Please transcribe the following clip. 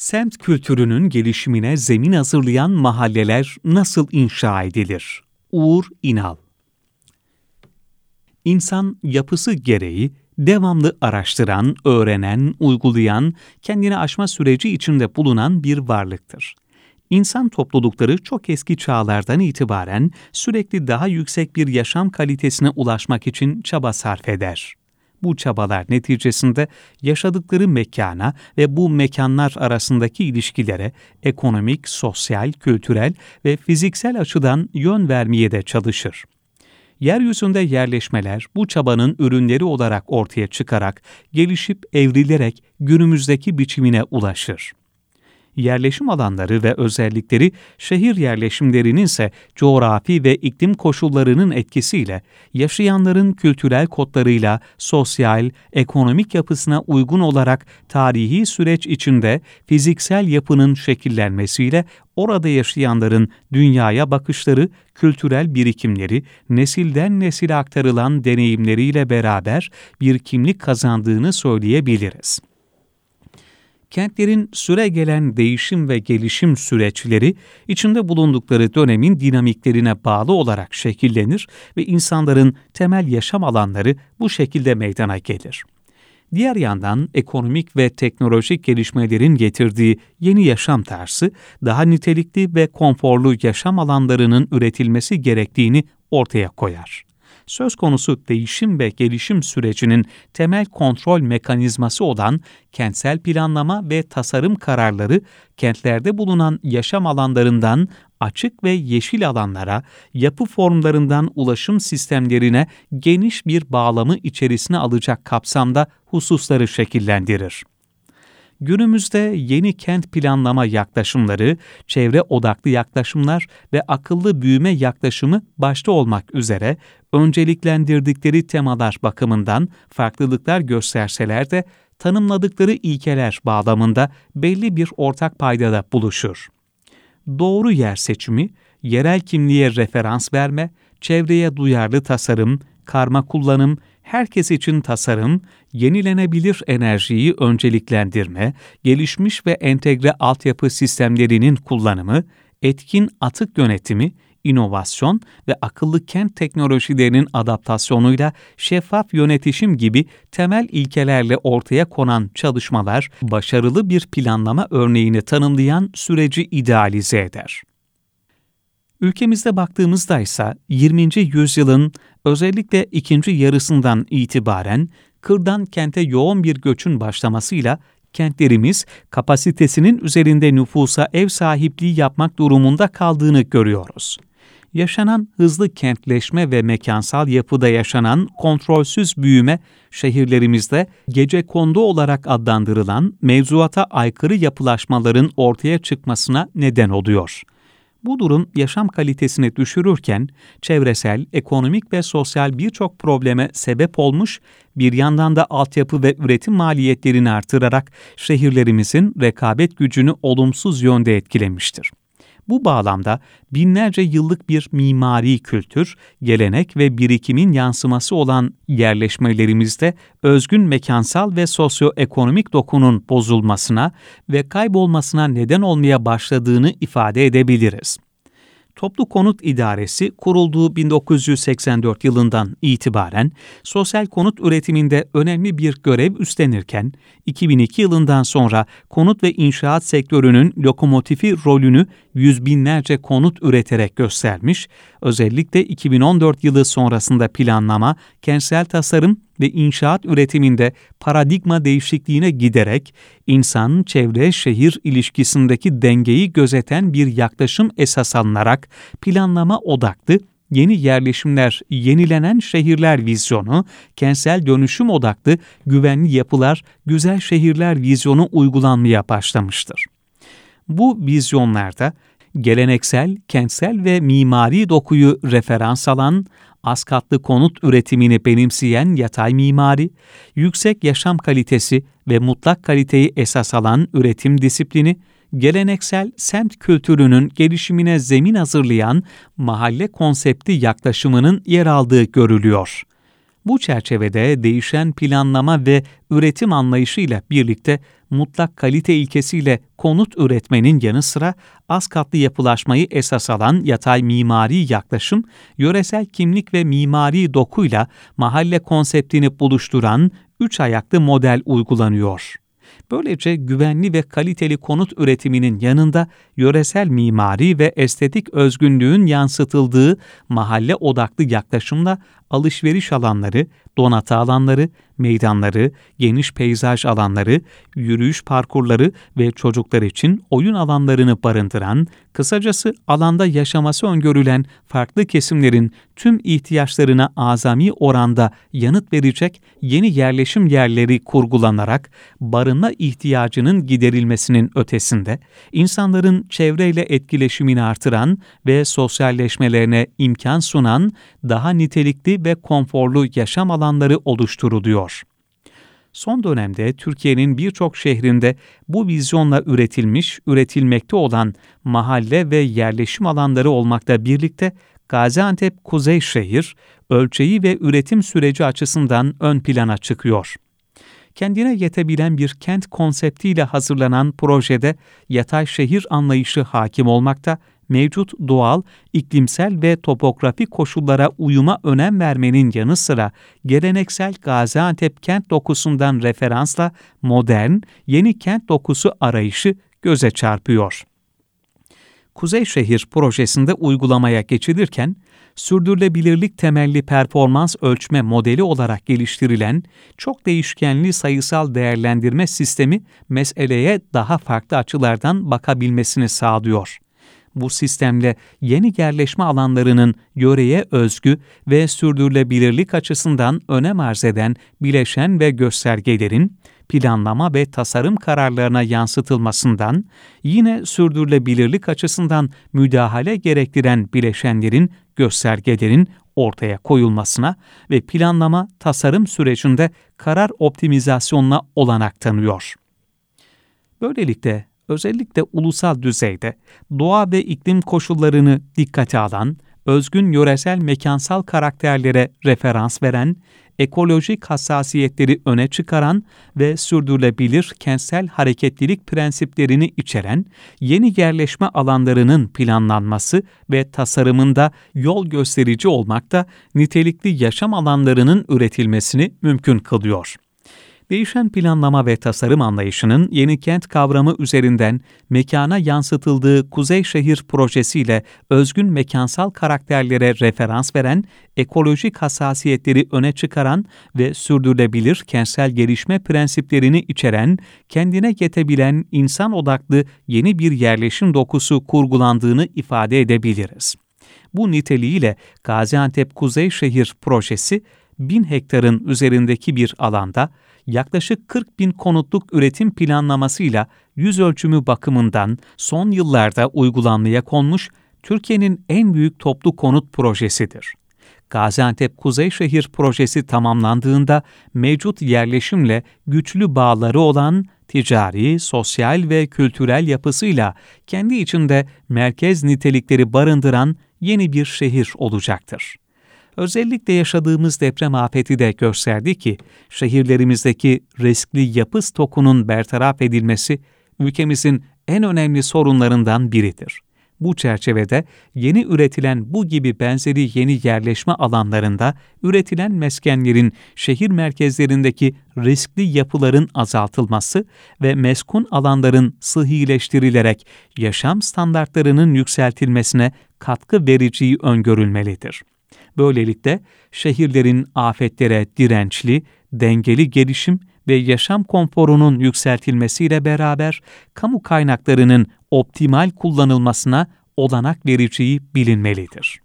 Semt kültürünün gelişimine zemin hazırlayan mahalleler nasıl inşa edilir? Uğur İnal İnsan yapısı gereği devamlı araştıran, öğrenen, uygulayan, kendini aşma süreci içinde bulunan bir varlıktır. İnsan toplulukları çok eski çağlardan itibaren sürekli daha yüksek bir yaşam kalitesine ulaşmak için çaba sarf eder. Bu çabalar neticesinde yaşadıkları mekana ve bu mekanlar arasındaki ilişkilere ekonomik, sosyal, kültürel ve fiziksel açıdan yön vermeye de çalışır. Yeryüzünde yerleşmeler bu çabanın ürünleri olarak ortaya çıkarak, gelişip evrilerek günümüzdeki biçimine ulaşır yerleşim alanları ve özellikleri şehir yerleşimlerinin ise coğrafi ve iklim koşullarının etkisiyle yaşayanların kültürel kodlarıyla sosyal, ekonomik yapısına uygun olarak tarihi süreç içinde fiziksel yapının şekillenmesiyle orada yaşayanların dünyaya bakışları, kültürel birikimleri, nesilden nesile aktarılan deneyimleriyle beraber bir kimlik kazandığını söyleyebiliriz kentlerin süre gelen değişim ve gelişim süreçleri içinde bulundukları dönemin dinamiklerine bağlı olarak şekillenir ve insanların temel yaşam alanları bu şekilde meydana gelir. Diğer yandan ekonomik ve teknolojik gelişmelerin getirdiği yeni yaşam tarzı daha nitelikli ve konforlu yaşam alanlarının üretilmesi gerektiğini ortaya koyar söz konusu değişim ve gelişim sürecinin temel kontrol mekanizması olan kentsel planlama ve tasarım kararları kentlerde bulunan yaşam alanlarından açık ve yeşil alanlara, yapı formlarından ulaşım sistemlerine geniş bir bağlamı içerisine alacak kapsamda hususları şekillendirir. Günümüzde yeni kent planlama yaklaşımları, çevre odaklı yaklaşımlar ve akıllı büyüme yaklaşımı başta olmak üzere önceliklendirdikleri temalar bakımından farklılıklar gösterseler de tanımladıkları ilkeler bağlamında belli bir ortak paydada buluşur. Doğru yer seçimi, yerel kimliğe referans verme, çevreye duyarlı tasarım, karma kullanım, herkes için tasarım, yenilenebilir enerjiyi önceliklendirme, gelişmiş ve entegre altyapı sistemlerinin kullanımı, etkin atık yönetimi, inovasyon ve akıllı kent teknolojilerinin adaptasyonuyla şeffaf yönetişim gibi temel ilkelerle ortaya konan çalışmalar başarılı bir planlama örneğini tanımlayan süreci idealize eder. Ülkemizde baktığımızda ise 20. yüzyılın özellikle ikinci yarısından itibaren kırdan kente yoğun bir göçün başlamasıyla kentlerimiz kapasitesinin üzerinde nüfusa ev sahipliği yapmak durumunda kaldığını görüyoruz. Yaşanan hızlı kentleşme ve mekansal yapıda yaşanan kontrolsüz büyüme şehirlerimizde gece kondu olarak adlandırılan mevzuata aykırı yapılaşmaların ortaya çıkmasına neden oluyor. Bu durum yaşam kalitesini düşürürken çevresel, ekonomik ve sosyal birçok probleme sebep olmuş, bir yandan da altyapı ve üretim maliyetlerini artırarak şehirlerimizin rekabet gücünü olumsuz yönde etkilemiştir. Bu bağlamda binlerce yıllık bir mimari kültür, gelenek ve birikimin yansıması olan yerleşmelerimizde özgün mekansal ve sosyoekonomik dokunun bozulmasına ve kaybolmasına neden olmaya başladığını ifade edebiliriz. Toplu Konut İdaresi kurulduğu 1984 yılından itibaren sosyal konut üretiminde önemli bir görev üstlenirken 2002 yılından sonra konut ve inşaat sektörünün lokomotifi rolünü yüz binlerce konut üreterek göstermiş, özellikle 2014 yılı sonrasında planlama, kentsel tasarım ve inşaat üretiminde paradigma değişikliğine giderek insan çevre şehir ilişkisindeki dengeyi gözeten bir yaklaşım esas alınarak planlama odaklı yeni yerleşimler, yenilenen şehirler vizyonu, kentsel dönüşüm odaklı güvenli yapılar, güzel şehirler vizyonu uygulanmaya başlamıştır. Bu vizyonlarda geleneksel, kentsel ve mimari dokuyu referans alan, az katlı konut üretimini benimseyen yatay mimari, yüksek yaşam kalitesi ve mutlak kaliteyi esas alan üretim disiplini, geleneksel semt kültürünün gelişimine zemin hazırlayan mahalle konsepti yaklaşımının yer aldığı görülüyor. Bu çerçevede değişen planlama ve üretim anlayışıyla birlikte mutlak kalite ilkesiyle konut üretmenin yanı sıra az katlı yapılaşmayı esas alan yatay mimari yaklaşım, yöresel kimlik ve mimari dokuyla mahalle konseptini buluşturan üç ayaklı model uygulanıyor. Böylece güvenli ve kaliteli konut üretiminin yanında yöresel mimari ve estetik özgünlüğün yansıtıldığı mahalle odaklı yaklaşımla alışveriş alanları, donatı alanları, meydanları, geniş peyzaj alanları, yürüyüş parkurları ve çocuklar için oyun alanlarını barındıran, kısacası alanda yaşaması öngörülen farklı kesimlerin tüm ihtiyaçlarına azami oranda yanıt verecek yeni yerleşim yerleri kurgulanarak barınma ihtiyacının giderilmesinin ötesinde, insanların çevreyle etkileşimini artıran ve sosyalleşmelerine imkan sunan daha nitelikli ve konforlu yaşam alanları oluşturuluyor. Son dönemde Türkiye'nin birçok şehrinde bu vizyonla üretilmiş, üretilmekte olan mahalle ve yerleşim alanları olmakla birlikte Gaziantep Kuzey Şehir, ölçeği ve üretim süreci açısından ön plana çıkıyor. Kendine yetebilen bir kent konseptiyle hazırlanan projede yatay şehir anlayışı hakim olmakta mevcut doğal, iklimsel ve topografik koşullara uyuma önem vermenin yanı sıra geleneksel Gaziantep kent dokusundan referansla modern, yeni kent dokusu arayışı göze çarpıyor. Kuzey Şehir projesinde uygulamaya geçilirken, sürdürülebilirlik temelli performans ölçme modeli olarak geliştirilen çok değişkenli sayısal değerlendirme sistemi meseleye daha farklı açılardan bakabilmesini sağlıyor. Bu sistemle yeni yerleşme alanlarının yöreye özgü ve sürdürülebilirlik açısından önem arz eden bileşen ve göstergelerin planlama ve tasarım kararlarına yansıtılmasından, yine sürdürülebilirlik açısından müdahale gerektiren bileşenlerin, göstergelerin ortaya koyulmasına ve planlama tasarım sürecinde karar optimizasyonuna olanak tanıyor. Böylelikle özellikle ulusal düzeyde doğa ve iklim koşullarını dikkate alan, özgün yöresel mekansal karakterlere referans veren, ekolojik hassasiyetleri öne çıkaran ve sürdürülebilir kentsel hareketlilik prensiplerini içeren yeni yerleşme alanlarının planlanması ve tasarımında yol gösterici olmakta nitelikli yaşam alanlarının üretilmesini mümkün kılıyor. Değişen planlama ve tasarım anlayışının yeni kent kavramı üzerinden mekana yansıtıldığı Kuzey Şehir projesiyle özgün mekansal karakterlere referans veren, ekolojik hassasiyetleri öne çıkaran ve sürdürülebilir kentsel gelişme prensiplerini içeren, kendine yetebilen insan odaklı yeni bir yerleşim dokusu kurgulandığını ifade edebiliriz. Bu niteliğiyle Gaziantep Kuzey Şehir projesi, bin hektarın üzerindeki bir alanda yaklaşık 40 bin konutluk üretim planlamasıyla yüz ölçümü bakımından son yıllarda uygulanmaya konmuş Türkiye'nin en büyük toplu konut projesidir. Gaziantep Kuzeyşehir projesi tamamlandığında mevcut yerleşimle güçlü bağları olan ticari, sosyal ve kültürel yapısıyla kendi içinde merkez nitelikleri barındıran yeni bir şehir olacaktır. Özellikle yaşadığımız deprem afeti de gösterdi ki, şehirlerimizdeki riskli yapı stokunun bertaraf edilmesi ülkemizin en önemli sorunlarından biridir. Bu çerçevede yeni üretilen bu gibi benzeri yeni yerleşme alanlarında üretilen meskenlerin şehir merkezlerindeki riskli yapıların azaltılması ve meskun alanların sıhhileştirilerek yaşam standartlarının yükseltilmesine katkı vereceği öngörülmelidir. Böylelikle şehirlerin afetlere dirençli, dengeli gelişim ve yaşam konforunun yükseltilmesiyle beraber kamu kaynaklarının optimal kullanılmasına olanak vereceği bilinmelidir.